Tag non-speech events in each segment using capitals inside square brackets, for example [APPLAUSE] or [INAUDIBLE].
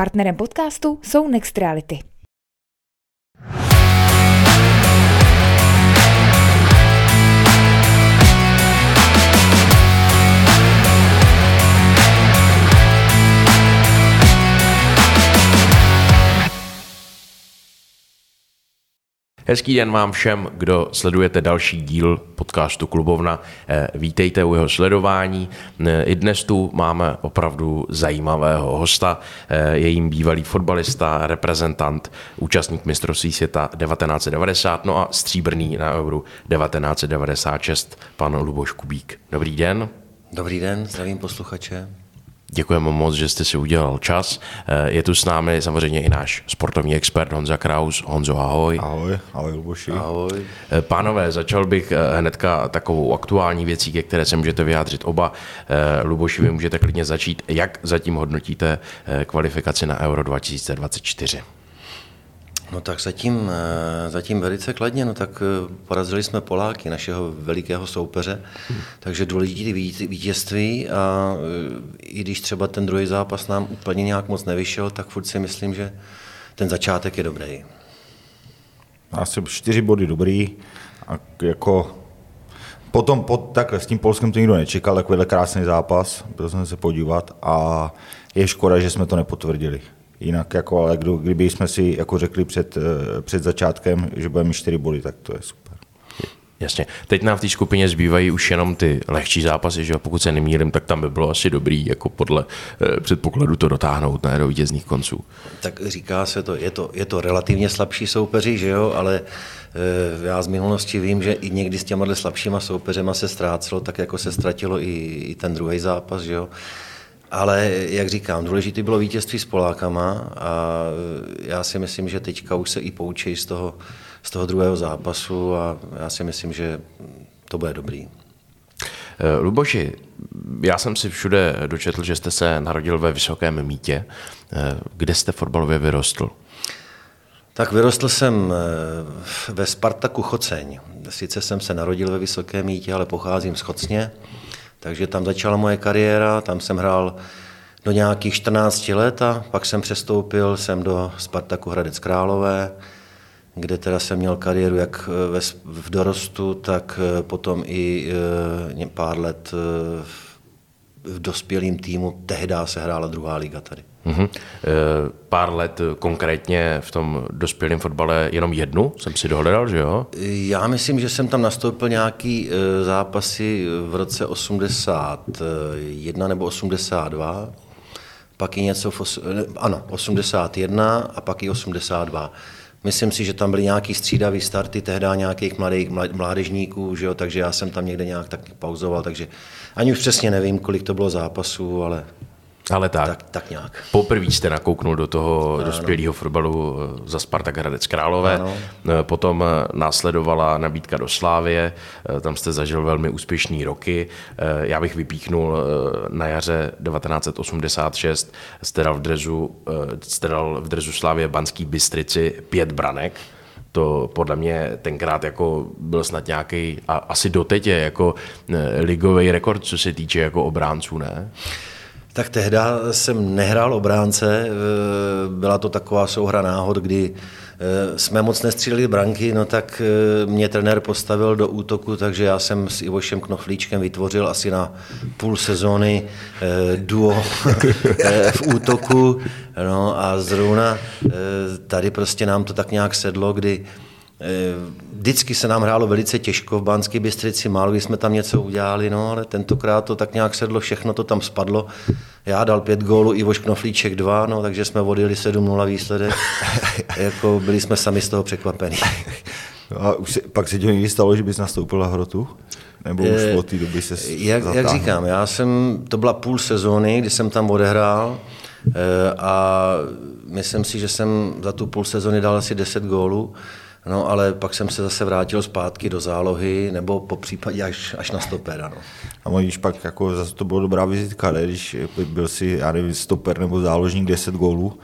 Partnerem podcastu jsou Next Hezký den vám všem, kdo sledujete další díl podcastu Klubovna. Eh, vítejte u jeho sledování. Eh, I dnes tu máme opravdu zajímavého hosta. Eh, je jim bývalý fotbalista, reprezentant, účastník mistrovství světa 1990, no a stříbrný na Euro 1996, pan Luboš Kubík. Dobrý den. Dobrý den, zdravím posluchače. Děkujeme moc, že jste si udělal čas. Eh, je tu s námi samozřejmě i náš sportovní expert Honza Kraus. Honzo, ahoj. Ahoj, ahoj Luboši. Ahoj. Eh, pánové, začal bych eh, hnedka takovou aktuální věcí, ke které se můžete vyjádřit oba. Luboši, vy můžete klidně začít. Jak zatím hodnotíte kvalifikaci na Euro 2024? No tak zatím, eh, zatím velice kladně, no tak eh, porazili jsme Poláky, našeho velikého soupeře, hmm. takže důležitý vítězství a eh, i když třeba ten druhý zápas nám úplně nějak moc nevyšel, tak furt si myslím, že ten začátek je dobrý. Asi čtyři body dobrý a jako Potom pod, takhle, s tím Polskem to nikdo nečekal, takovýhle krásný zápas, byl jsem se podívat a je škoda, že jsme to nepotvrdili. Jinak, jako, ale kdo, kdyby jsme si jako řekli před, eh, před začátkem, že budeme mít čtyři body, tak to je super. Jasně. Teď nám v té skupině zbývají už jenom ty lehčí zápasy, že pokud se nemýlím, tak tam by bylo asi dobrý, jako podle eh, předpokladu to dotáhnout ne, do vítězných konců. Tak říká se to, je to, je to relativně slabší soupeři, že jo, ale eh, já z minulosti vím, že i někdy s těma slabšíma soupeřema se ztrácelo, tak jako se ztratilo i, i ten druhý zápas, že jo. Ale jak říkám, důležité bylo vítězství s Polákama a já si myslím, že teďka už se i poučí z toho, z toho druhého zápasu a já si myslím, že to bude dobrý. Eh, Luboši, já jsem si všude dočetl, že jste se narodil ve Vysokém mítě. Eh, kde jste fotbalově vyrostl? Tak vyrostl jsem eh, ve Spartaku Choceň. Sice jsem se narodil ve Vysokém mítě, ale pocházím z Chocně. Takže tam začala moje kariéra, tam jsem hrál do nějakých 14 let a pak jsem přestoupil jsem do Spartaku Hradec Králové, kde teda jsem měl kariéru jak ve, v dorostu, tak eh, potom i e, pár let v dospělém týmu. Tehdy se hrála druhá liga tady. Mm-hmm. Pár let konkrétně v tom dospělém fotbale jenom jednu jsem si dohledal, že jo? Já myslím, že jsem tam nastoupil nějaký eh, zápasy v roce 81 nebo 82, pak i něco v, ano, 81 a pak i 82. Myslím si, že tam byly nějaký střídavý starty, tehdy nějakých mladých, mládežníků, že jo, takže já jsem tam někde nějak tak pauzoval, takže ani už přesně nevím, kolik to bylo zápasů, ale ale tak. Tak, tak nějak. Poprvé jste nakouknul do toho ano. dospělého fotbalu eh, za Spartak Hradec Králové. Ano. Eh, potom eh, následovala nabídka do Slávie, tam jste zažil velmi úspěšný roky. Já bych vypíchnul na jaře 1986, jste dal v drezu, jste dal v drezu Slávě Banský Bystrici pět branek to podle mě tenkrát jako byl snad nějaký, a asi doteď je jako ligový rekord, co se týče jako obránců, ne? Tak tehdy jsem nehrál obránce, eh, byla to taková souhra náhod, kdy eh, jsme moc nestříleli branky, no tak eh, mě trenér postavil do útoku, takže já jsem s Ivošem Knoflíčkem vytvořil asi na půl sezóny duo [LAUGHS] v útoku. No a zrovna tady prostě nám to tak nějak sedlo, kdy vždycky se nám hrálo velice těžko v Banské Bystrici, málo jsme tam něco udělali, no, ale tentokrát to tak nějak sedlo, všechno to tam spadlo. Já dal pět gólů, Ivoš Knoflíček dva, no, takže jsme odjeli 7-0 výsledek. [LAUGHS] jako byli jsme sami z toho překvapení. [LAUGHS] A už se, pak se ti někdy stalo, že bys nastoupil na hrotu? Nebo už eh, od té doby se jak, jak říkám, já jsem, to byla půl sezóny, kdy jsem tam odehrál eh, a myslím si, že jsem za tu půl sezóny dal asi 10 gólů. No, ale pak jsem se zase vrátil zpátky do zálohy, nebo po případě až, až na stopera. No. A když pak jako zase to bylo dobrá vizitka, ne? když byl si, já nevím, stoper nebo záložník 10 gólů,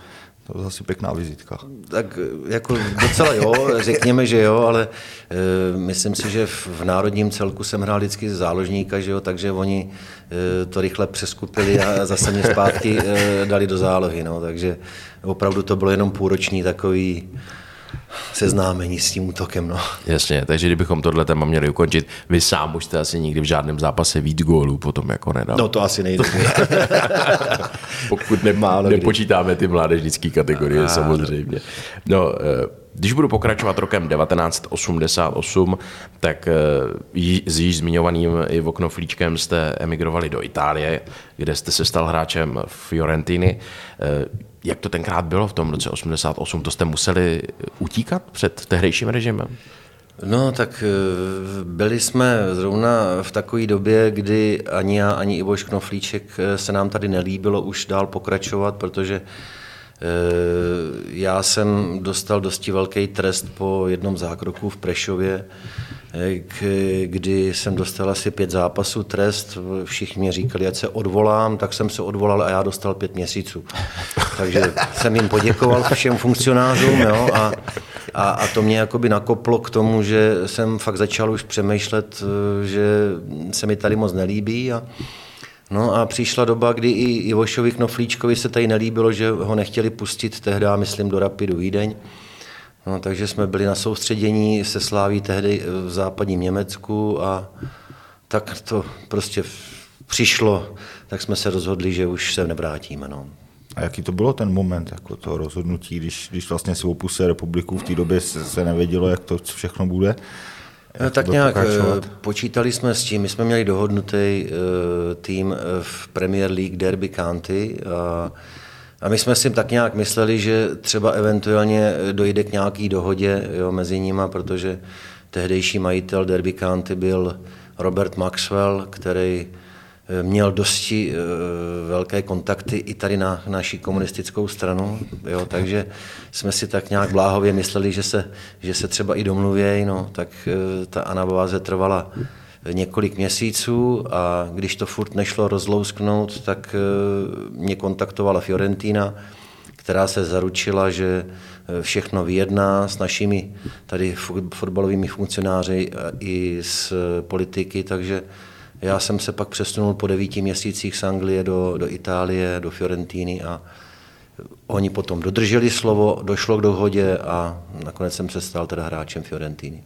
To je zase pěkná vizitka. Tak jako docela jo, [LAUGHS] řekněme, že jo, ale e, myslím si, že v, v národním celku jsem hrál vždycky záložníka, že jo, takže oni e, to rychle přeskupili a zase mě zpátky e, dali do zálohy, no, takže opravdu to bylo jenom půlroční takový seznámení s tím útokem. No. Jasně, takže kdybychom tohle téma měli ukončit, vy sám už jste asi nikdy v žádném zápase víc gólů potom jako nedal. No to asi nejde. [LAUGHS] Pokud ne, nepočítáme ty mládežnické kategorie a, samozřejmě. No, eh, když budu pokračovat rokem 1988, tak eh, s již zmiňovaným i Knoflíčkem jste emigrovali do Itálie, kde jste se stal hráčem Fiorentiny. Jak to tenkrát bylo v tom roce 88? To jste museli utíkat před tehdejším režimem? No, tak eh, byli jsme zrovna v takové době, kdy ani já, ani Ivo Knoflíček eh, se nám tady nelíbilo už dál pokračovat, protože eh, já jsem dostal dosti velký trest po jednom zákroku v Prešově, kdy jsem dostal asi pět zápasů trest, všichni mě říkali, ať se odvolám, tak jsem se odvolal a já dostal pět měsíců. Takže jsem jim poděkoval všem funkcionářům jo, a, a, a to mě jakoby nakoplo k tomu, že jsem fakt začal už přemýšlet, že se mi tady moc nelíbí a, No a přišla doba, kdy i Ivošovi Knoflíčkovi se tady nelíbilo, že ho nechtěli pustit tehdy, myslím, do Rapidu Vídeň. No, takže jsme byli na soustředění se Sláví tehdy v západním Německu a tak to prostě přišlo, tak jsme se rozhodli, že už se nevrátíme. No. A jaký to bylo ten moment, jako to rozhodnutí, když, když vlastně si opustil republiku, v té době se, se nevědělo, jak to všechno bude? No, tak nějak pokračovat? počítali jsme s tím, my jsme měli dohodnutý uh, tým v Premier League Derby County a a my jsme si tak nějak mysleli, že třeba eventuálně dojde k nějaký dohodě jo, mezi nimi, protože tehdejší majitel Derby County byl Robert Maxwell, který eh, měl dosti eh, velké kontakty i tady na naší komunistickou stranu, jo, takže jsme si tak nějak bláhově mysleli, že se, že se třeba i domluvějí, no, tak eh, ta anabáze trvala několik měsíců a když to furt nešlo rozlousknout, tak eh, mě kontaktovala Fiorentina, která se zaručila, že všechno vyjedná s našimi tady fotbalovými funkcionáři i s politiky, takže já jsem se pak přesunul po devíti měsících z Anglie do, do Itálie, do Fiorentíny a oni potom dodrželi slovo, došlo k dohodě a nakonec jsem se stal teda hráčem Fiorentíny.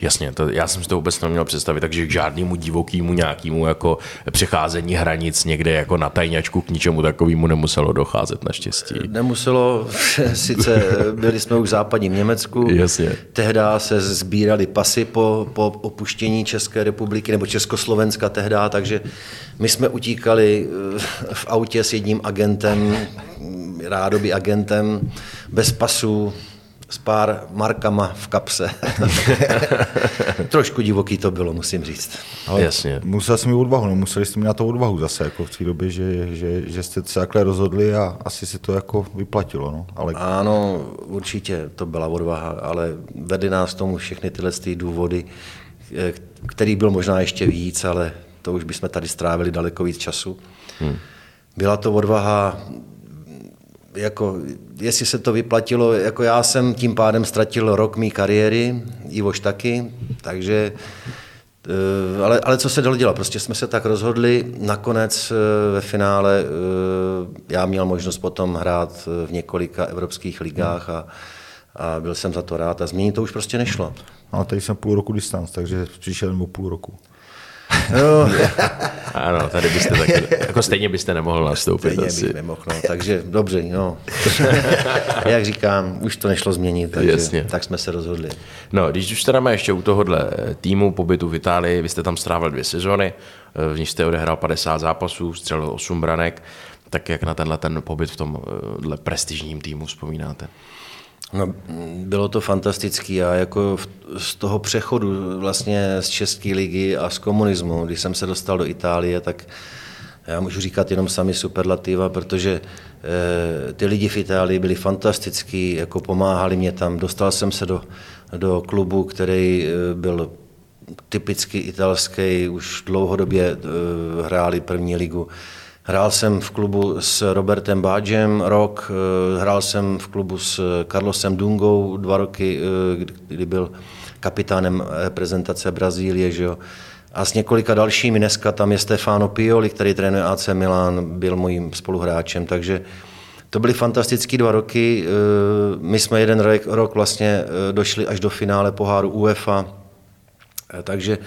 Jasně, to, já jsem si to vůbec neměl představit, takže k žádnému divokýmu nějakému jako přecházení hranic někde jako na tajňačku k ničemu takovému nemuselo docházet naštěstí. Nemuselo, [LAUGHS] sice byli jsme už v západním Německu, Jasně. tehdy se sbírali pasy po, po opuštění České republiky nebo Československa tehdy, takže my jsme utíkali eh, v autě s jedním agentem, rádoby agentem, bez pasů, s pár markama v kapse. [LAUGHS] Trošku divoký to bylo, musím říct. Ale Jasně. Musel jsem mít odvahu, no museli jste mít na to odvahu zase, jako v té době, že, že, že jste se takhle rozhodli a asi se to jako vyplatilo. No. Ale... Ano, určitě to byla odvaha, ale vedly nás tomu všechny tyhle ty důvody, eh, který byl možná ještě víc, ale to už bychom tady strávili daleko víc času. Hmm. Byla to odvaha jako, jestli se to vyplatilo, jako já jsem tím pádem ztratil rok mý kariéry, Ivoš taky, takže eh, ale, ale co se dalo dělat, prostě jsme se tak rozhodli, nakonec eh, ve finále eh, já měl možnost potom hrát v několika evropských ligách a, a byl jsem za to rád a změnit to už prostě nešlo. No, tady jsem půl roku distanc, takže přišel nebo půl roku. No. [LAUGHS] ano, tady byste taky, jako stejně byste nemohl nastoupit. Stejně asi. bych nemohl, no, takže dobře, no. [LAUGHS] Jak říkám, už to nešlo změnit, takže Jasně. tak jsme se rozhodli. No, když už teda ještě u tohohle týmu pobytu v Itálii, vy jste tam strávil dvě sezony, v nich jste odehrál 50 zápasů, střelil 8 branek, tak jak na tenhle ten pobyt v tomhle prestižním týmu vzpomínáte? No, bylo to fantastické a jako z toho přechodu vlastně z České ligy a z komunismu, když jsem se dostal do Itálie, tak já můžu říkat jenom sami superlativa, protože e, ty lidi v Itálii byli fantastický, jako pomáhali mě tam. Dostal jsem se do, do klubu, který e, byl typicky italský, už dlouhodobě e, hráli první ligu Hrál jsem v klubu s Robertem Bádžem rok, eh, hrál jsem v klubu s Carlosem Dungou dva roky, eh, kdy byl kapitánem reprezentace Brazílie, že jo. A s několika dalšími, dneska tam je Stefano Pioli, který trénuje AC Milan, byl mojím spoluhráčem, takže to byly fantastické dva roky. Eh, my jsme jeden rok vlastně došli až do finále poháru UEFA, takže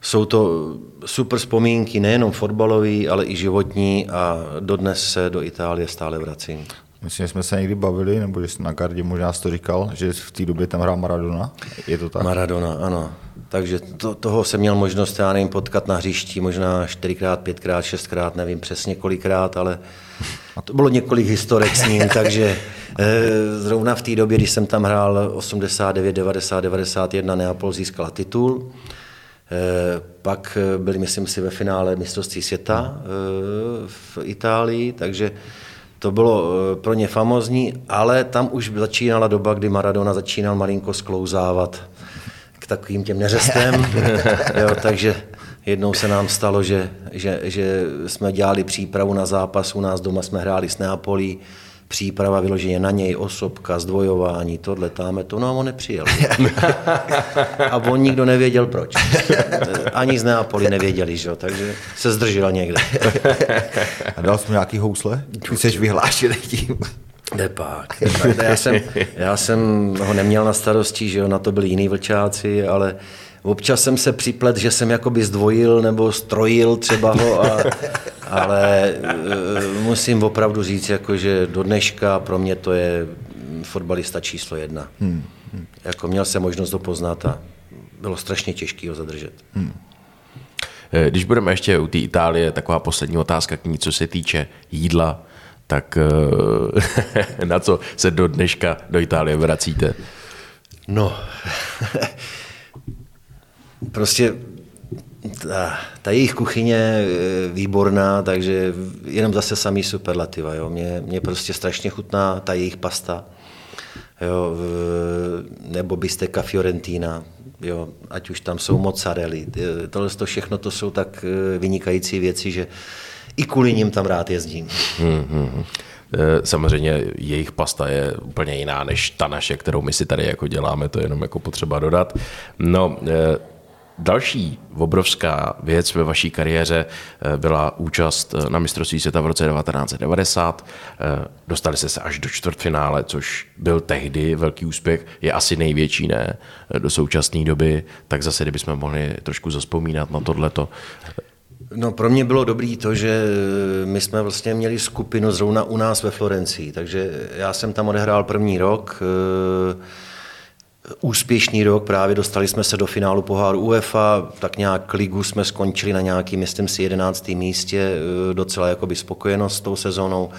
jsou to super vzpomínky, nejenom fotbalové, ale i životní a dodnes se do Itálie stále vracím. Myslím, že jsme se někdy bavili, nebo že jsi na kardě možná to říkal, že v té době tam hrál Maradona. Je to tak? Maradona, ano. Takže to, toho jsem měl možnost, já nevím, potkat na hřišti možná čtyřikrát, pětkrát, šestkrát, nevím přesně kolikrát, ale [LAUGHS] to bylo několik historek s ním, [LAUGHS] takže eh, zrovna v té době, když jsem tam hrál 89, 90, 91, Neapol získala titul. Eh, pak eh, byli, myslím si, ve finále mistrovství světa eh, v Itálii, takže to bylo pro ně famozní, ale tam už začínala doba, kdy Maradona začínal malinko sklouzávat k takovým těm neřestem, [LAUGHS] jo, takže jednou se nám stalo, že, že, že jsme dělali přípravu na zápas, u nás doma jsme hráli s Neapolí, příprava vyloženě na něj, osobka, zdvojování, tohle, táme to, no a on nepřijel. [LAUGHS] a on nikdo nevěděl proč. Ani z Neapoli nevěděli, že? takže se zdržel někde. [LAUGHS] a dal jsi nějaký housle? Ty jsi vyhlášený tím. Depak. Já jsem, já jsem ho neměl na starosti, že jo, na to byli jiní vlčáci, ale občas jsem se připlet, že jsem jakoby zdvojil nebo strojil třeba ho, a, ale e, musím opravdu říct, jako, že do dneška pro mě to je fotbalista číslo jedna. Hmm. Hmm. Jako měl jsem možnost ho poznat a bylo strašně těžké ho zadržet. Hmm. E, když budeme ještě u té Itálie, taková poslední otázka k ní, co se týče jídla, tak e, [LAUGHS] na co se do dneška do Itálie vracíte? No, [LAUGHS] prostě ta, ta jejich kuchyně je výborná, takže jenom zase samý superlativa. Jo. Mě, mě prostě strašně chutná ta jejich pasta, jo, nebo bisteka fiorentina, jo, ať už tam jsou mozzarelli. Tohle to všechno to jsou tak eh, vynikající věci, že i kvůli ním tam rád jezdím. Hmm, hmm. samozřejmě jejich pasta je úplně jiná než ta naše, kterou my si tady jako děláme, to je jenom jako potřeba dodat. No, Další obrovská věc ve vaší kariéře eh, byla účast na mistrovství světa v roce 1990. Dostali jste se až do čtvrtfinále, což byl tehdy velký úspěch, je asi největší, ne, do současné doby, tak zase, kdybychom mohli trošku zaspomínat na tohleto. No pro mě bylo dobrý to, že my jsme vlastně měli skupinu zrovna u nás ve Florencii, takže já jsem tam odehrál první rok, eh, úspěšný rok, právě dostali jsme se do finálu poháru UEFA, tak nějak ligu jsme skončili na nějaký, myslím si, jedenáctém místě, eh, docela jakoby spokojenost s tou sezónou.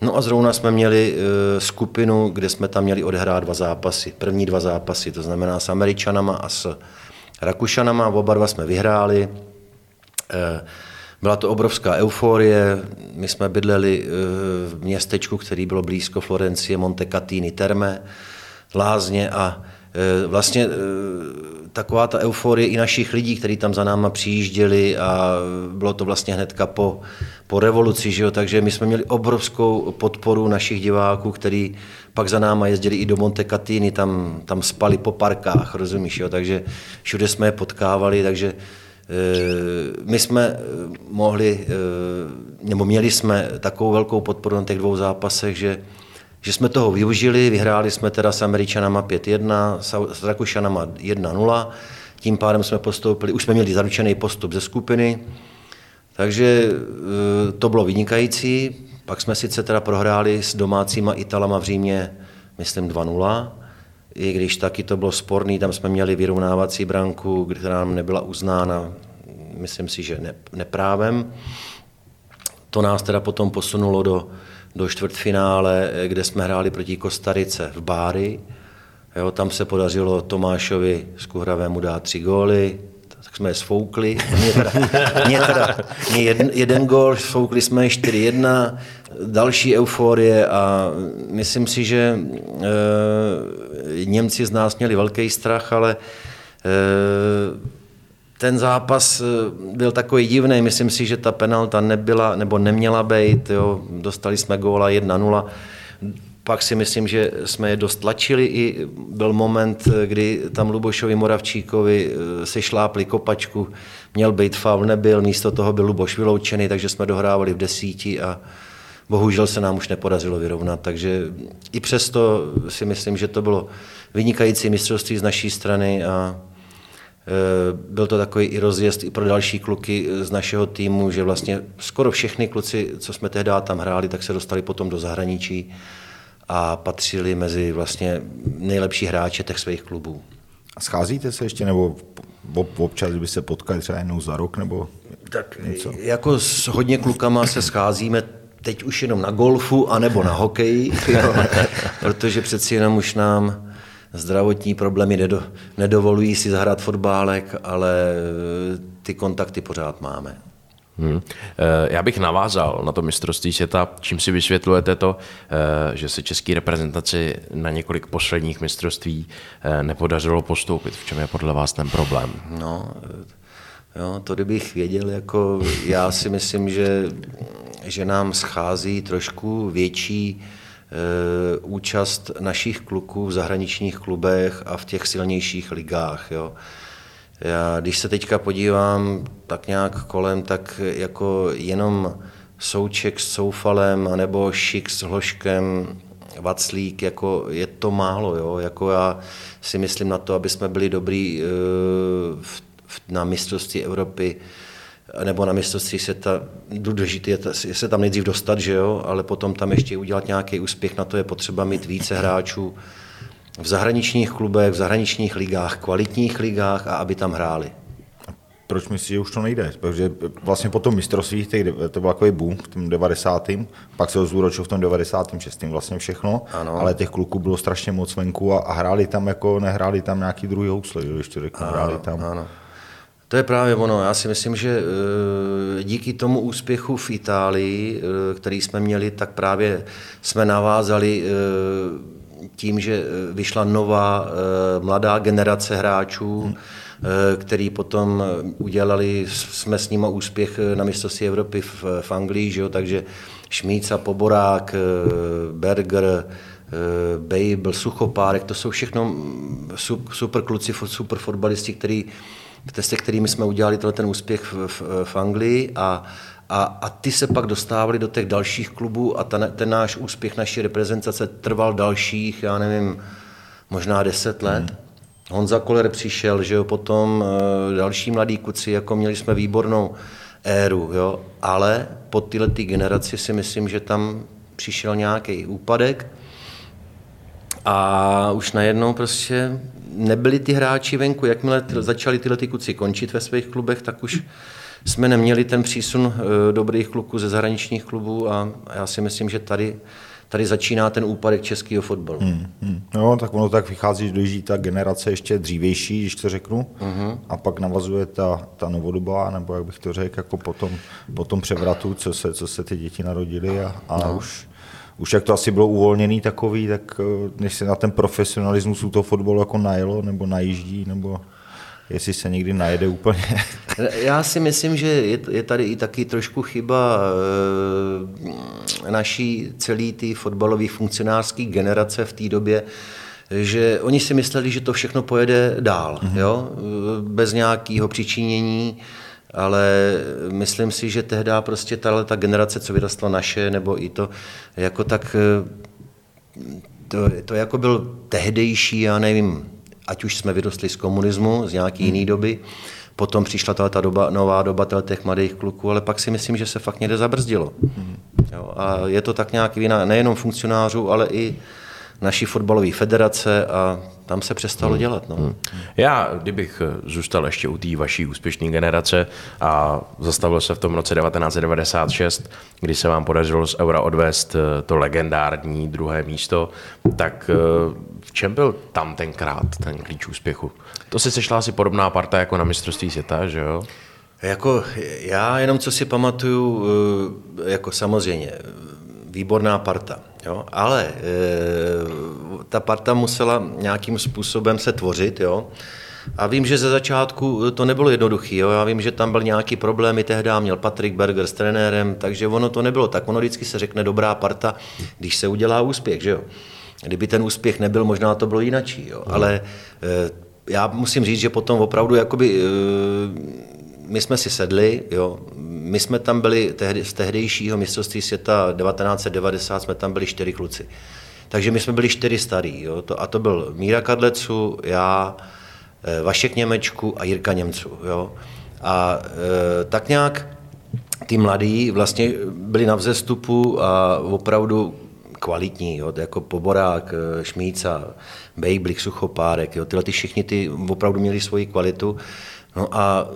No a zrovna jsme měli eh, skupinu, kde jsme tam měli odehrát dva zápasy, první dva zápasy, to znamená s Američanama a s Rakušanama, oba dva jsme vyhráli, Eh, byla to obrovská euforie. My jsme bydleli v městečku, který bylo blízko Florencie, Montecatini Terme, Lázně a vlastně taková ta euforie i našich lidí, kteří tam za náma přijížděli a bylo to vlastně hnedka po, po revoluci, že jo? takže my jsme měli obrovskou podporu našich diváků, kteří pak za náma jezdili i do Montecatini, tam, tam spali po parkách, rozumíš, jo? takže všude jsme je potkávali, takže Eh, my jsme eh, mohli, eh, nebo měli jsme takovou velkou podporu na těch dvou zápasech, že, že jsme toho využili, vyhráli jsme teda s Američanama 5-1, s Rakušanama 1-0, tím pádem jsme postoupili, už jsme měli zaručený postup ze skupiny, takže to bylo vynikající. Pak jsme sice teda prohráli s domácíma Italama v Římě, myslím 2-0, i když taky to bylo sporný, tam jsme měli vyrovnávací branku, která nám nebyla uznána, myslím si, že ne, neprávem. To nás teda potom posunulo do, do čtvrtfinále, kde jsme hráli proti Kostarice v Bári. Jo, tam se podařilo Tomášovi z Kuhravému dát tři góly, tak jsme je sfoukli. Mě teda, mě teda mě jeden, jeden gól, sfoukli jsme 4-1, další euforie a myslím si, že e, Němci z nás měli velký strach, ale e, ten zápas byl takový divný. Myslím si, že ta penalta nebyla nebo neměla být. Jo. Dostali jsme góla 1-0 pak si myslím, že jsme je dost tlačili i byl moment, kdy tam Lubošovi Moravčíkovi eh, se šlápli kopačku, měl být faul, nebyl, místo toho byl Luboš vyloučený, takže jsme dohrávali v desíti a bohužel se nám už nepodařilo vyrovnat, takže i přesto si myslím, že to bylo vynikající mistrovství z naší strany a eh, byl to takový i rozjezd i pro další kluky z našeho týmu, že vlastně skoro všechny kluci, co jsme tehdy tam hráli, tak se dostali potom do zahraničí a patřili mezi vlastně nejlepší hráče těch svých klubů. A scházíte se ještě, nebo občas by se potkali třeba jednou za rok, nebo tak něco? Jako s hodně klukama se scházíme teď už jenom na golfu anebo na hokeji, [LAUGHS] protože přeci jenom už nám zdravotní problémy nedo, nedovolují si zahrát fotbálek, ale ty kontakty pořád máme. Hmm. Já bych navázal na to mistrovství světa, čím si vysvětlujete to, eh, že se české reprezentaci na několik posledních mistrovství eh, nepodařilo postoupit. V čem je podle vás ten problém? No, jo, to kdybych věděl, jako já si myslím, že, že nám schází trošku větší účast našich kluků v zahraničních klubech a v těch silnějších ligách. Jo. Já, když se teďka podívám tak nějak kolem, tak jako jenom Souček s Soufalem, anebo Šik s Hloškem, Vaclík, jako je to málo. Jo? Jako já si myslím na to, aby jsme byli dobrý uh, v, v, na mistrovství Evropy nebo na mistrovství světa, důležité je, je se tam nejdřív dostat, že jo, ale potom tam ještě udělat nějaký úspěch, na to je potřeba mít více hráčů, v zahraničních klubech, v zahraničních ligách, kvalitních ligách a aby tam hráli. Proč myslíš, že už to nejde? Protože vlastně po tom mistrovství, to byl takový boom v tom 90. Pak se zúročil v tom 96. vlastně všechno, ano. ale těch kluků bylo strašně moc venku a, a hráli tam jako, nehráli tam nějaký druhý housle, když to řeknu, hráli tam. Ano. To je právě ono. Já si myslím, že eh, díky tomu úspěchu v Itálii, eh, který jsme měli, tak právě jsme navázali eh, tím, že vyšla nová mladá generace hráčů, hmm. který potom udělali, jsme s nimi úspěch na mistrovství Evropy v, v Anglii, že jo? takže Šmíca, Poborák, Berger, Babel, Suchopárek, to jsou všechno mm, super kluci, super fotbalisti, který, se kterými jsme udělali ten úspěch v, v, v Anglii a, a, a ty se pak dostávali do těch dalších klubů a ten, ten náš úspěch naší reprezentace trval dalších, já nevím, možná deset let. Hmm. Honza Koller přišel, že jo, potom e, další mladí kuci, jako měli jsme výbornou éru, jo, ale po tyhle ty generaci si myslím, že tam přišel nějaký úpadek a už najednou prostě nebyli ty hráči venku. Jakmile začali tyhle ty kuci končit ve svých klubech, tak už jsme neměli ten přísun eh, dobrých kluků ze zahraničních klubů a já si myslím, že tady tady začíná ten úpadek českého fotbalu. Hmm, hmm. No, tak ono tak vychází, že dojíždí ta generace ještě dřívější, když to řeknu, uh-huh. a pak navazuje ta, ta novodobá, nebo jak bych to řekl, jako potom, potom převratu, co se, co se ty děti narodily a, a no. už, už jak to asi bylo uvolněný takový, tak eh, než se na ten profesionalismus u toho fotbalu jako najelo, nebo najíždí, nebo jestli se někdy najede úplně. [LAUGHS] Já si myslím, že je, je tady i taky trošku chyba e, naší celý ty fotbalové funkcionářské generace v té době, že oni si mysleli, že to všechno pojede dál, mm-hmm. jo? bez nějakého přičinění, ale myslím si, že tehdy prostě tahle ta generace, co vyrostla naše, nebo i to, jako tak eh, to, to jako byl tehdejší, já nevím, ať už jsme vyrostli z komunismu, z nějaké jiné hmm. doby, potom přišla ta doba, nová doba těch mladých kluků, ale pak si myslím, že se fakt někde zabrzdilo. Hmm. Jo, a je to tak nějak vina nejenom funkcionářů, ale i naší fotbalové federace a tam se přestalo hmm. dělat. No. Hmm. Já, kdybych zůstal ještě u té vaší úspěšné generace a zastavil se v tom roce 1996, kdy se vám podařilo z Eura odvést eh, to legendární druhé místo, tak eh, v čem byl tam tenkrát ten klíč úspěchu? To se sešla asi podobná parta jako na mistrovství světa, že jo? Jako já jenom co si pamatuju, eh, jako samozřejmě výborná parta, jo? ale e, ta parta musela nějakým způsobem se tvořit, jo? A vím, že ze začátku to nebylo jednoduché. Já vím, že tam byl nějaký problémy, tehdy měl Patrik Berger s trenérem, takže ono to nebylo tak. Ono vždycky se řekne dobrá parta, když se udělá úspěch, že jo. Kdyby ten úspěch nebyl, možná to bylo jinačí, jo. Ale eh, já musím říct, že potom opravdu jakoby, eh, my jsme si sedli, jo, my jsme tam byli tehdy, z tehdejšího mistrovství světa 1990, jsme tam byli čtyři kluci. Takže my jsme byli čtyři starý, jo, to, a to byl Míra Kadlecu, já, eh, Vašek Němečku a Jirka Němců. Jo. A e, tak nějak ty mladí vlastně byli na vzestupu a opravdu kvalitní, jo, jako Poborák, Šmíca, Bejblik, Suchopárek, jo, tyhle ty všichni ty opravdu měli svoji kvalitu. No a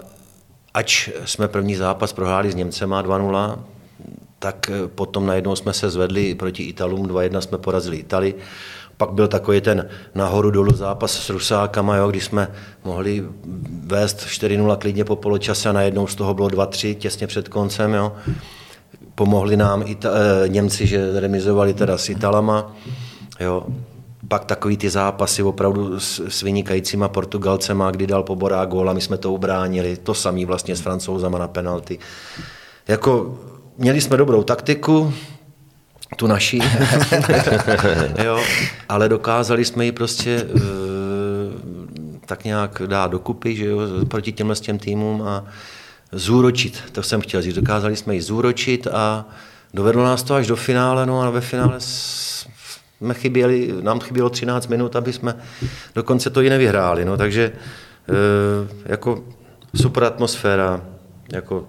ač jsme první zápas prohráli s Němcema 2-0, tak potom najednou jsme se zvedli proti Italům, 2-1 jsme porazili Itali. Pak byl takový ten nahoru dolů zápas s Rusákama, jo, kdy jsme mohli vést 4-0 klidně po poločase a najednou z toho bylo 2-3 těsně před koncem. Jo. Pomohli nám Ita- eh, Němci, že remizovali teda s Italama. Jo pak takový ty zápasy opravdu s, s vynikajícíma Portugalcema, kdy dal Poborá gól a my jsme to ubránili. To samý vlastně s francouzama na penalty. Jako, měli jsme dobrou taktiku, tu naší, [LAUGHS] jo, ale dokázali jsme ji prostě uh, tak nějak dát dokupy, že jo, proti těmhle těm týmům a zúročit, to jsem chtěl říct, dokázali jsme ji zúročit a dovedlo nás to až do finále, no a ve finále jsme chyběli, nám chybělo 13 minut, aby jsme dokonce to i nevyhráli. No, takže eh, jako super atmosféra, jako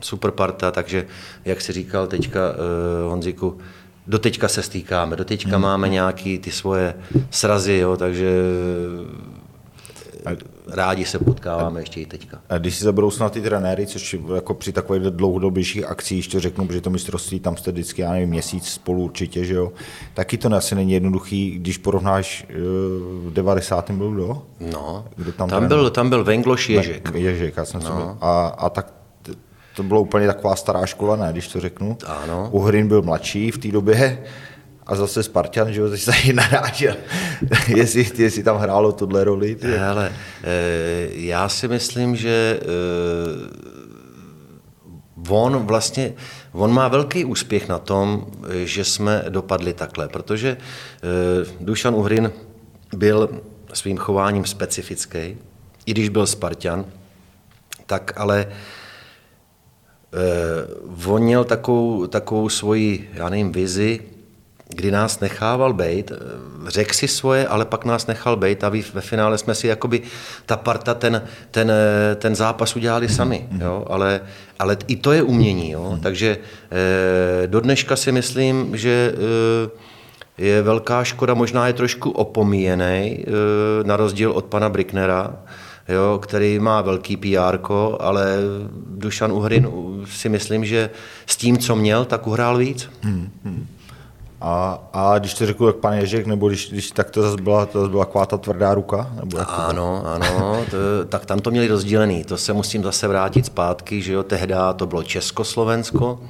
super parta, takže jak si říkal teďka uh, Honziku, do teďka se stýkáme, do teďka hmm. máme nějaký ty svoje srazy, jo, takže rádi se potkáváme ještě i teďka. A když si zaberou snad ty trenéry, což jako při takových dlouhodobějších akcích, ještě řeknu, že to mistrovství, tam jste vždycky, já nevím, měsíc spolu určitě, že jo, taky to asi není jednoduchý, když porovnáš eh, v 90. byl kdo? No, kdo tam, tam, byl, tam byl Vengloš Ježek. Ježek, já jsem no. byl. A, a tak to bylo úplně taková stará škola, ne, když to řeknu. Ano. Uhrin byl mladší v té době, a zase Spartan, že jo, se narážel, [LAUGHS] jestli, jestli tam hrálo tohle roli. Hele, eh, já si myslím, že eh, on vlastně, on má velký úspěch na tom, že jsme dopadli takhle, protože eh, Dušan Uhrin byl svým chováním specifický, i když byl Spartan, tak ale on měl takovou, takovou svoji, já nevím, vizi, kdy nás nechával bejt, řekl si svoje, ale pak nás nechal bejt a ve finále jsme si jakoby ta parta ten, ten, ten zápas udělali sami, jo? Ale, ale i to je umění, jo? takže eh, do dneška si myslím, že eh, je velká škoda, možná je trošku opomíjený, eh, na rozdíl od pana Bricknera, jo, který má velký PR, ale Dušan Uhrin si myslím, že s tím, co měl, tak uhrál víc. Hmm, hmm. A, a když to řekl jak pan Ježek, nebo když, když tak to zase byla, to zase byla taková ta tvrdá ruka? Nebo jak ano, ano, to, tak tam to měli rozdělený. To se musím zase vrátit zpátky, že jo, tehdy to bylo Československo,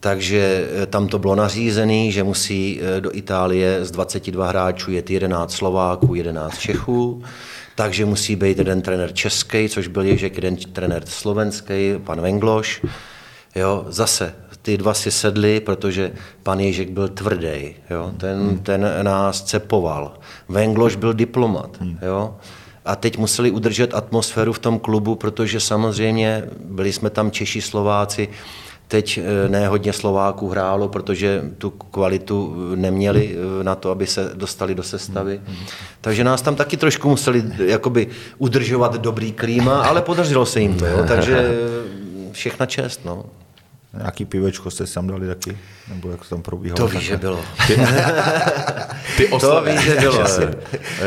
takže eh, tam to bylo nařízené, že musí eh, do Itálie z 22 hráčů jet 11 Slováků, 11 Čechů, takže musí být jeden trenér český, což byl Ježek, jeden trenér slovenský, pan Vengloš. Jo, zase ty dva si sedli, protože pan Ježek byl tvrdý, jo? Ten, hmm. ten nás cepoval. Vengloš byl diplomat. Hmm. Jo? A teď museli udržet atmosféru v tom klubu, protože samozřejmě byli jsme tam Češi, Slováci, Teď eh, ne hodně Slováků hrálo, protože tu kvalitu neměli eh, na to, aby se dostali do sestavy. Hmm. Takže nás tam taky trošku museli jakoby udržovat dobrý klíma, ale podařilo se jim to. Jo? Takže všechna čest. No. Nějaký pivečko jste tam dali taky? Nebo jak to tam probíhalo? To víš, [LAUGHS] že bylo. Ty oslavy. To víš, že bylo.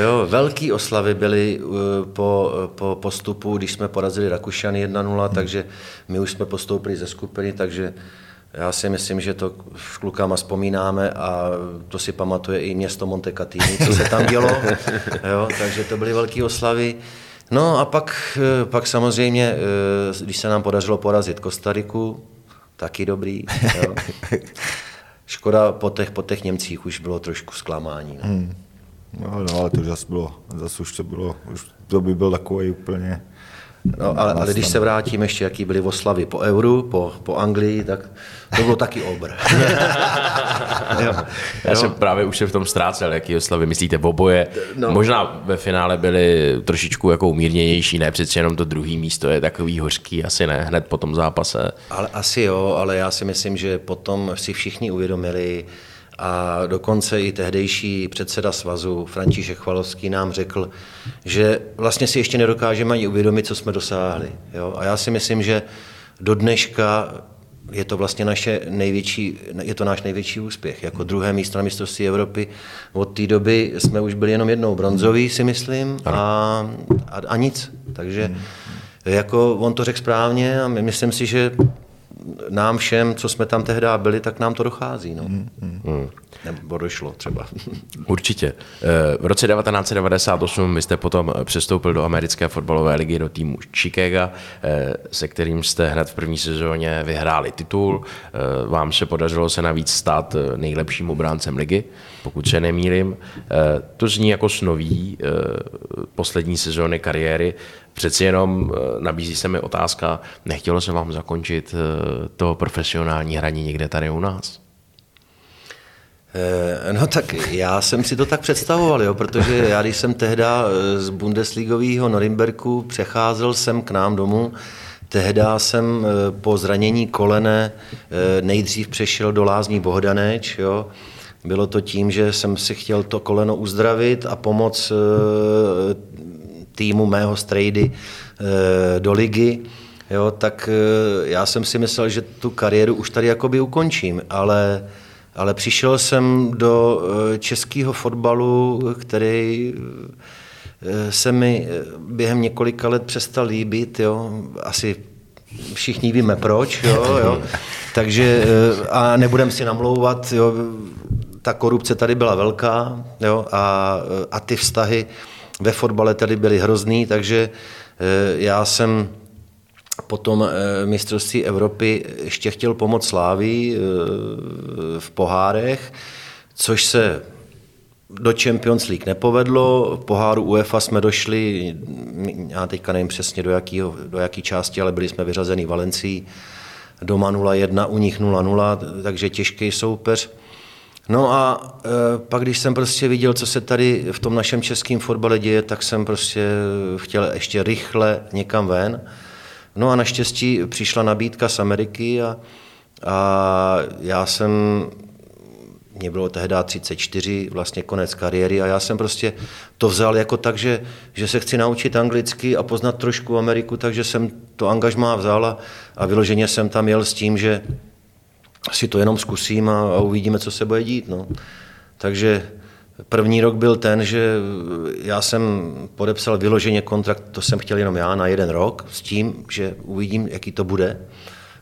jo, velký oslavy byly uh, po, po postupu, když jsme porazili Rakušany 1-0, hmm. takže my už jsme postoupili ze skupiny, takže já si myslím, že to s klukama vzpomínáme a to si pamatuje i město Montecatini, co se tam dělo. [LAUGHS] jo, takže to byly velké oslavy. No a pak, eh, pak samozřejmě, eh, když se nám podařilo porazit Kostariku, taky dobrý. Jo. [LAUGHS] Škoda po těch, po těch Němcích už bylo trošku zklamání. No. Hmm. No, no ale to už zase bylo, zase už to bylo, už to by byl takový úplně... No, ale, ale když se vrátím ještě, jaký byly oslavy po euru, po, po Anglii, tak to bylo taky obr. [LAUGHS] jo. Já jsem právě už se v tom ztrácel, jaký oslavy myslíte v oboje. No. Možná ve finále byly trošičku jako umírněnější, ne přeci jenom to druhý místo je takový hořký, asi ne, hned po tom zápase. Ale asi jo, ale já si myslím, že potom si všichni uvědomili, a dokonce i tehdejší předseda svazu František Chvalovský nám řekl, že vlastně si ještě nedokážeme ani uvědomit, co jsme dosáhli. Jo? A já si myslím, že do dneška je to vlastně naše největší, je to náš největší úspěch. Jako druhé místo na mistrovství Evropy od té doby jsme už byli jenom jednou bronzový, si myslím, a, a, a nic. Takže jako on to řekl správně a myslím si, že nám všem, co jsme tam tehdy byli, tak nám to dochází. No. Hmm. Hmm. Nebo došlo třeba. Určitě. Eh, v roce 1998 vy jste potom přestoupil do americké fotbalové ligy, do týmu Chicago, eh, se kterým jste hned v první sezóně vyhráli titul. Eh, vám se podařilo se navíc stát nejlepším obráncem ligy, pokud se nemýlim. To zní jako snový poslední sezóny kariéry. Přeci jenom nabízí se mi otázka, nechtělo se vám zakončit to profesionální hraní někde tady u nás? Eh, no tak já jsem si to tak představoval, jo, protože já když jsem tehda eh, z Bundesligového Norimberku přecházel sem k nám domů, Tehda jsem eh, po zranění kolene nejdřív přešel do Lázní Bohdaneč. Jo. Bylo to tím, že jsem si chtěl to koleno uzdravit a pomoct týmu mého strejdy do ligy. Jo, tak já jsem si myslel, že tu kariéru už tady jakoby ukončím, ale ale přišel jsem do eh, českého fotbalu, který eh, se mi eh, během několika let přestal líbit, jo. asi všichni víme proč, jo, jo. [LAUGHS] takže a nebudem si namlouvat, jo, ta korupce tady byla velká jo, a, a ty vztahy ve fotbale tady byly hrozný, takže já jsem po tom eh, mistrovství Evropy ještě chtěl pomoct Slávy eh, v pohárech, což se do Champions League nepovedlo, v poháru UEFA jsme došli, já teďka nevím přesně do, jakýho, do jaký části, ale byli jsme vyřazeni Valencií, doma 0-1, u nich 0-0, takže těžký soupeř. No a e, pak, když jsem prostě viděl, co se tady v tom našem českém fotbale děje, tak jsem prostě chtěl ještě rychle někam ven. No a naštěstí přišla nabídka z Ameriky a, a já jsem, mě bylo tehdy 34, vlastně konec kariéry a já jsem prostě to vzal jako tak, že, že se chci naučit anglicky a poznat trošku Ameriku, takže jsem to angažmá vzal a, a vyloženě jsem tam jel s tím, že si to jenom zkusím a, a uvidíme, co se bude dít. No. Takže První rok byl ten, že já jsem podepsal vyloženě kontrakt, to jsem chtěl jenom já, na jeden rok, s tím, že uvidím, jaký to bude.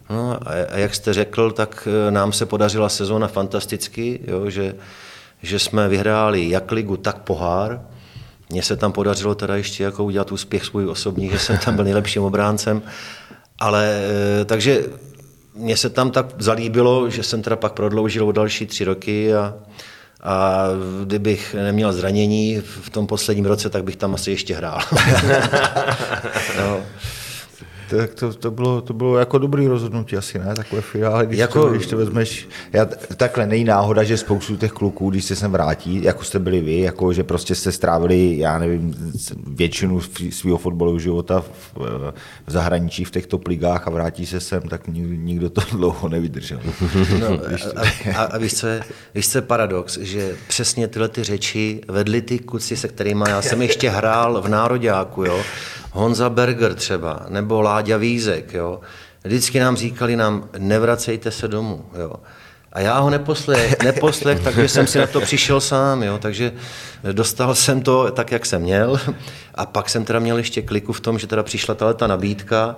No a jak jste řekl, tak e, nám se podařila sezóna fantasticky, jo, že, že jsme vyhráli jak ligu, tak pohár. Mně se tam podařilo teda ještě jako udělat úspěch svůj osobní, že jsem tam byl nejlepším obráncem. Ale e, takže mně se tam tak zalíbilo, že jsem teda pak prodloužil o další tři roky a, a kdybych neměl zranění v tom posledním roce, tak bych tam asi ještě hrál. [LAUGHS] no. Tak to, to, bylo, to bylo jako dobrý rozhodnutí asi, ne? Takové finále, když, jako... to, když to vezmeš. Já, takhle není náhoda, že spoustu těch kluků, když se sem vrátí, jako jste byli vy, jako že prostě jste strávili, já nevím, většinu svého fotbalového života v, v zahraničí, v těch top ligách a vrátí se sem, tak nikdo to [LAUGHS] dlouho nevydržel. No, a, a, a víš, co je, víš, co je paradox, že přesně tyhle ty řeči vedli ty kluci, se kterými já jsem ještě hrál v Nároďáku, jo? Honza Berger třeba, nebo Láďa Vízek, jo. Vždycky nám říkali nám, nevracejte se domů, jo. A já ho neposlech, [LAUGHS] neposlech, takže jsem si na to přišel sám, jo. takže dostal jsem to tak, jak jsem měl. A pak jsem teda měl ještě kliku v tom, že teda přišla ta nabídka,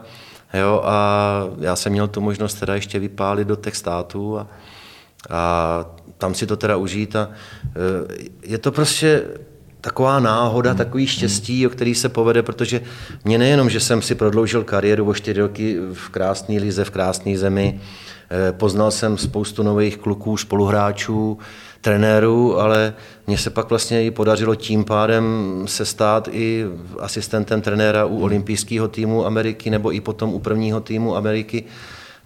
jo, a já jsem měl tu možnost teda ještě vypálit do těch států a, a tam si to teda užít. A e, je to prostě taková náhoda, takový štěstí, o který se povede, protože mě nejenom, že jsem si prodloužil kariéru o čtyři roky v krásné lize, v krásné zemi, eh, poznal jsem spoustu nových kluků, spoluhráčů, trenérů, ale mně se pak vlastně i podařilo tím pádem se stát i asistentem trenéra u olympijského týmu Ameriky nebo i potom u prvního týmu Ameriky,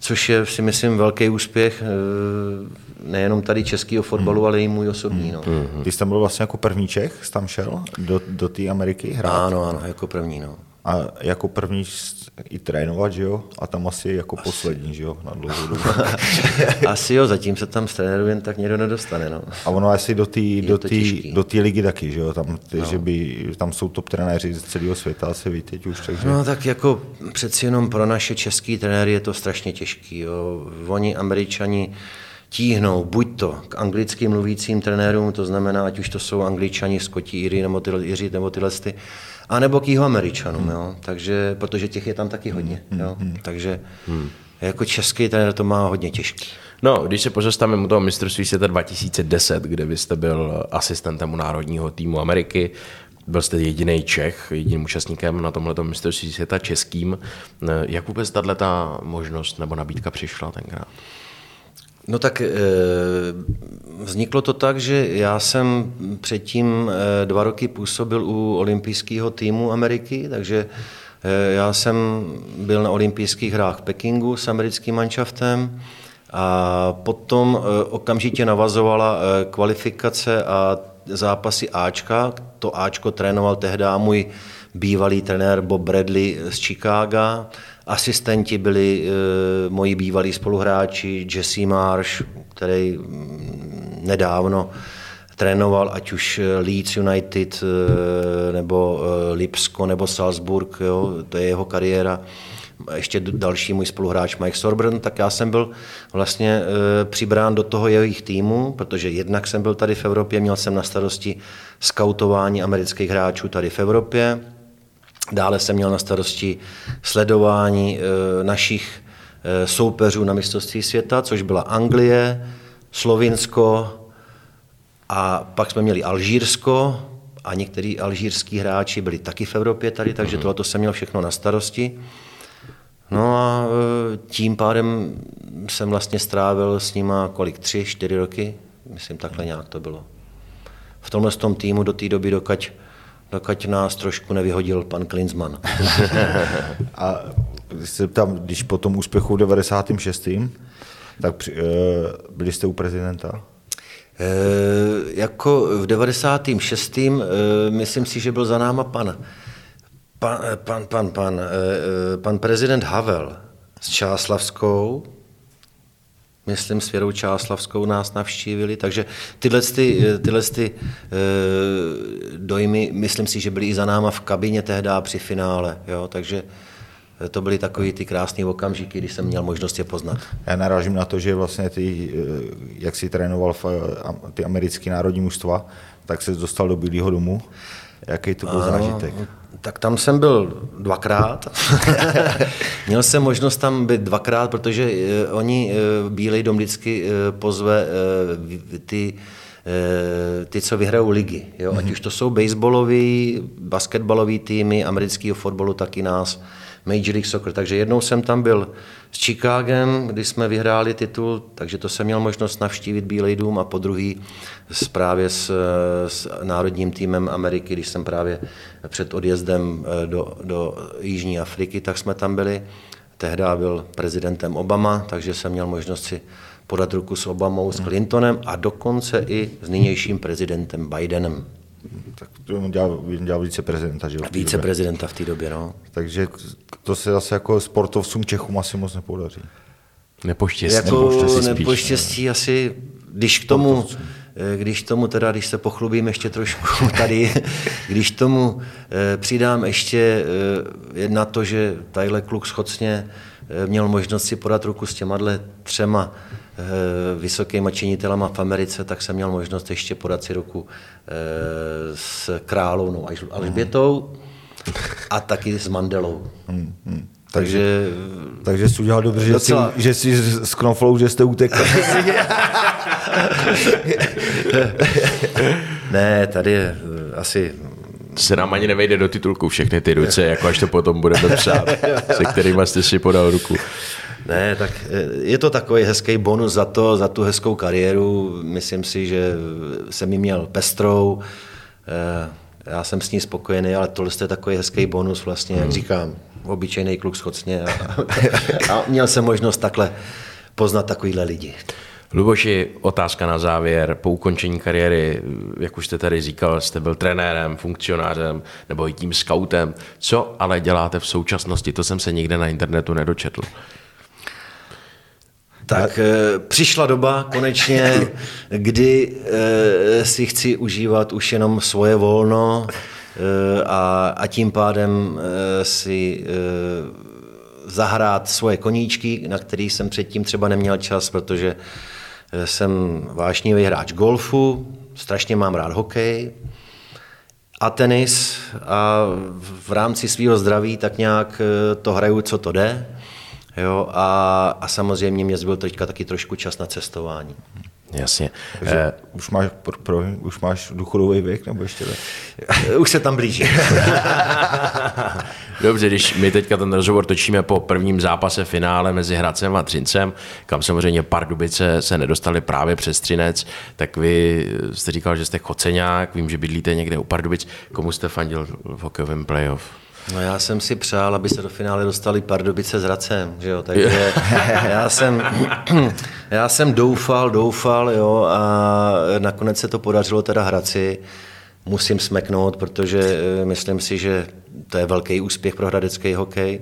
což je si myslím velký úspěch eh, nejenom tady českého fotbalu, hmm. ale i můj osobní. No. Ty jsi tam byl vlastně jako první Čech, jsi tam šel do, do té Ameriky hrát? Ano, ano, jako první. No. A jako první i trénovat, že jo? A tam asi jako asi. poslední, že jo? Na dlouhou dobu. [LAUGHS] asi jo, zatím se tam z trenéru jen tak někdo nedostane, no. A ono asi do té do do ligy taky, že jo? Tam, ty, no. že by, tam jsou top trenéři z celého světa, asi ví teď už. Takže... No tak jako přeci jenom pro naše český trenéry je to strašně těžký, jo. Oni, američani, tíhnou buď to k anglickým mluvícím trenérům, to znamená, ať už to jsou angličani, skotí, Jiří nebo, ty, Jiří, nebo tyhle, ty, a nebo k Američanům, jo. Takže, protože těch je tam taky hodně, jo. Takže jako český trenér to má hodně těžký. No, když se pozastavíme u toho mistrovství světa 2010, kde vy jste byl asistentem u národního týmu Ameriky, byl jste jediný Čech, jediným účastníkem na tomhle mistrovství světa českým. Jak vůbec tato možnost nebo nabídka přišla tenkrát? No tak e, vzniklo to tak, že já jsem předtím e, dva roky působil u olympijského týmu Ameriky, takže e, já jsem byl na olympijských hrách v Pekingu s americkým manšaftem a potom okamžitě navazovala kvalifikace a zápasy Ačka. To Ačko trénoval tehdy můj bývalý trenér Bob Bradley z Chicaga Asistenti byli e, moji bývalí spoluhráči Jesse Marsh, který mm, nedávno trénoval ať už Leeds United, e, nebo Lipsko, nebo Salzburg, jo, to je jeho kariéra. Ještě další můj spoluhráč Mike Sorbrn, tak já jsem byl vlastně přibrán do toho jejich týmu, protože jednak jsem byl tady v Evropě, měl jsem na starosti skautování amerických hráčů tady v Evropě, Dále jsem měl na starosti sledování eh, našich eh, soupeřů na mistrovství světa, což byla Anglie, Slovinsko a pak jsme měli Alžírsko a někteří alžírskí hráči byli taky v Evropě tady, takže mhm. tohle jsem měl všechno na starosti. No a eh, tím pádem jsem vlastně strávil s nima kolik, tři, čtyři roky, myslím takhle nějak to bylo. V tomhle tom týmu do té doby, dokud dokud nás trošku nevyhodil pan Klinsmann. [LAUGHS] a když se tam, když po tom úspěchu v 96. tak při, e, byli jste u prezidenta? E, jako v 96. E, myslím si, že byl za náma pan, pan, pan, pan, pan, e, pan prezident Havel s Čáslavskou, myslím, s Věrou Čáslavskou nás navštívili, takže tyhle, ty, tyhle ty, e, dojmy, myslím si, že byly i za náma v kabině tehdy při finále, jo, takže to byly takové ty krásné okamžiky, když jsem měl možnost je poznat. Já narážím na to, že vlastně ty, eh, jak si trénoval v, eh, ty americké národní mužstva, tak se dostal do Bílého domu. Jaký to byl ano, zážitek? Tak tam jsem byl dvakrát. [LAUGHS] Měl jsem možnost tam být dvakrát, protože eh, oni, eh, Bílej dom vždycky eh, pozve ty, ty, co vyhrajou ligy. Jo? Ať mhm. už to jsou baseballový, basketbalový týmy amerického fotbalu, taky nás Major League Soccer. Takže jednou jsem tam byl s Chicagem, kdy jsme vyhráli titul, takže to jsem měl možnost navštívit Bílej dům a po druhý právě s, s národním týmem Ameriky, když jsem právě před odjezdem eh, do, do Jižní Afriky, tak jsme tam byli. Tehdy byl prezidentem Obama, takže jsem měl možnost si podat ruku s Obamou, s Clintonem a dokonce i s nynějším prezidentem Bidenem. Tak to on dělal, dělal viceprezidenta, že jo? Viceprezidenta v té době, no. Takže to se zase jako sportovcům Čechům asi moc nepodaří. Nepoštěstí. Jako nepoštěstí, spíš, nepoštěstí asi, když k tomu, eh, když tomu teda, když se pochlubím ještě trošku [LAUGHS] tady, když tomu eh, přidám ještě eh, na to, že tadyhle kluk schocně měl možnost si podat ruku s těma třema Eh, vysokýma činitelama v Americe, tak jsem měl možnost ještě podat si ruku eh, s královnou Alžbětou a taky s Mandelou. Hmm, hmm. Takže, takže jsi udělal dobře, že jsi, že jsi s knoflou, že jste utekl. [LAUGHS] ne, tady je eh, asi se nám ani nevejde do titulku všechny ty ruce, jako až to potom budeme psát, se kterými jste si podal ruku. Ne, tak eh, je to takový hezký bonus za to, za tu hezkou kariéru. Myslím si, že jsem ji měl pestrou. Eh, já jsem s ní spokojený, ale tohle je takový hezký bonus vlastně, jak říkám, obyčejný kluk schocně. A, [LAUGHS] a měl jsem možnost takhle poznat takovýhle lidi. Luboši, otázka na závěr. Po ukončení kariéry, jak už jste tady říkal, jste byl trenérem, funkcionářem nebo i tím scoutem. Co ale děláte v současnosti? To jsem se nikde na internetu nedočetl. Tak e, přišla doba konečně, [LAUGHS] kdy e, si chci užívat už jenom svoje volno e, a, a tím pádem e, si e, zahrát svoje koníčky, na který jsem předtím třeba neměl čas, protože jsem vášnivý hráč golfu, strašně mám rád hokej a tenis a v rámci svého zdraví tak nějak to hraju, co to jde. Jo, a, a samozřejmě mě zbyl teďka taky trošku čas na cestování. Jasně. Takže eh, už, máš, pro, pro, už máš důchodový věk, nebo ještě ne? [LAUGHS] už se tam blíží. [LAUGHS] Dobře, když my teďka ten rozhovor točíme po prvním zápase finále mezi Hradcem a Třincem, kam samozřejmě Pardubice se nedostali právě přes Třinec, tak vy jste říkal, že jste choceňák, vím, že bydlíte někde u Pardubic. Komu jste fandil v hokejovém playoff? No já jsem si přál, aby se do finále dostali Pardubice s Racem, že jo, takže [LAUGHS] já jsem, [CLEARS THROAT] já jsem doufal, doufal, jo, a nakonec se to podařilo teda Hradci. Musím smeknout, protože eh, myslím si, že to je velký úspěch pro hradecký hokej.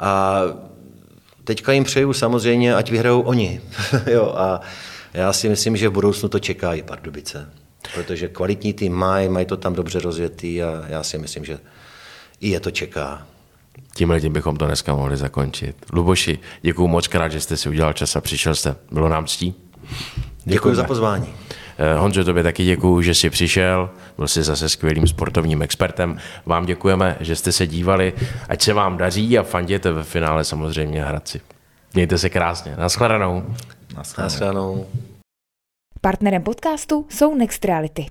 A teďka jim přeju samozřejmě, ať vyhrajou oni. [LAUGHS] jo, a já si myslím, že v budoucnu to čeká i Pardubice. Protože kvalitní tým mají, mají to tam dobře rozjetý a já si myslím, že i je to čeká. Tímhle tím bychom to dneska mohli zakončit. Luboši, děkuji moc krát, že jste si udělal čas a přišel jste. Bylo nám ctí. Děkuji za pozvání. Eh, Honzo, tobě taky děkuji, že jsi přišel, byl jsi zase skvělým sportovním expertem. Vám děkujeme, že jste se dívali, ať se vám daří a fanděte ve finále samozřejmě Hradci. Mějte se krásně. Naschledanou. Naschledanou. Partnerem podcastu jsou Next Reality.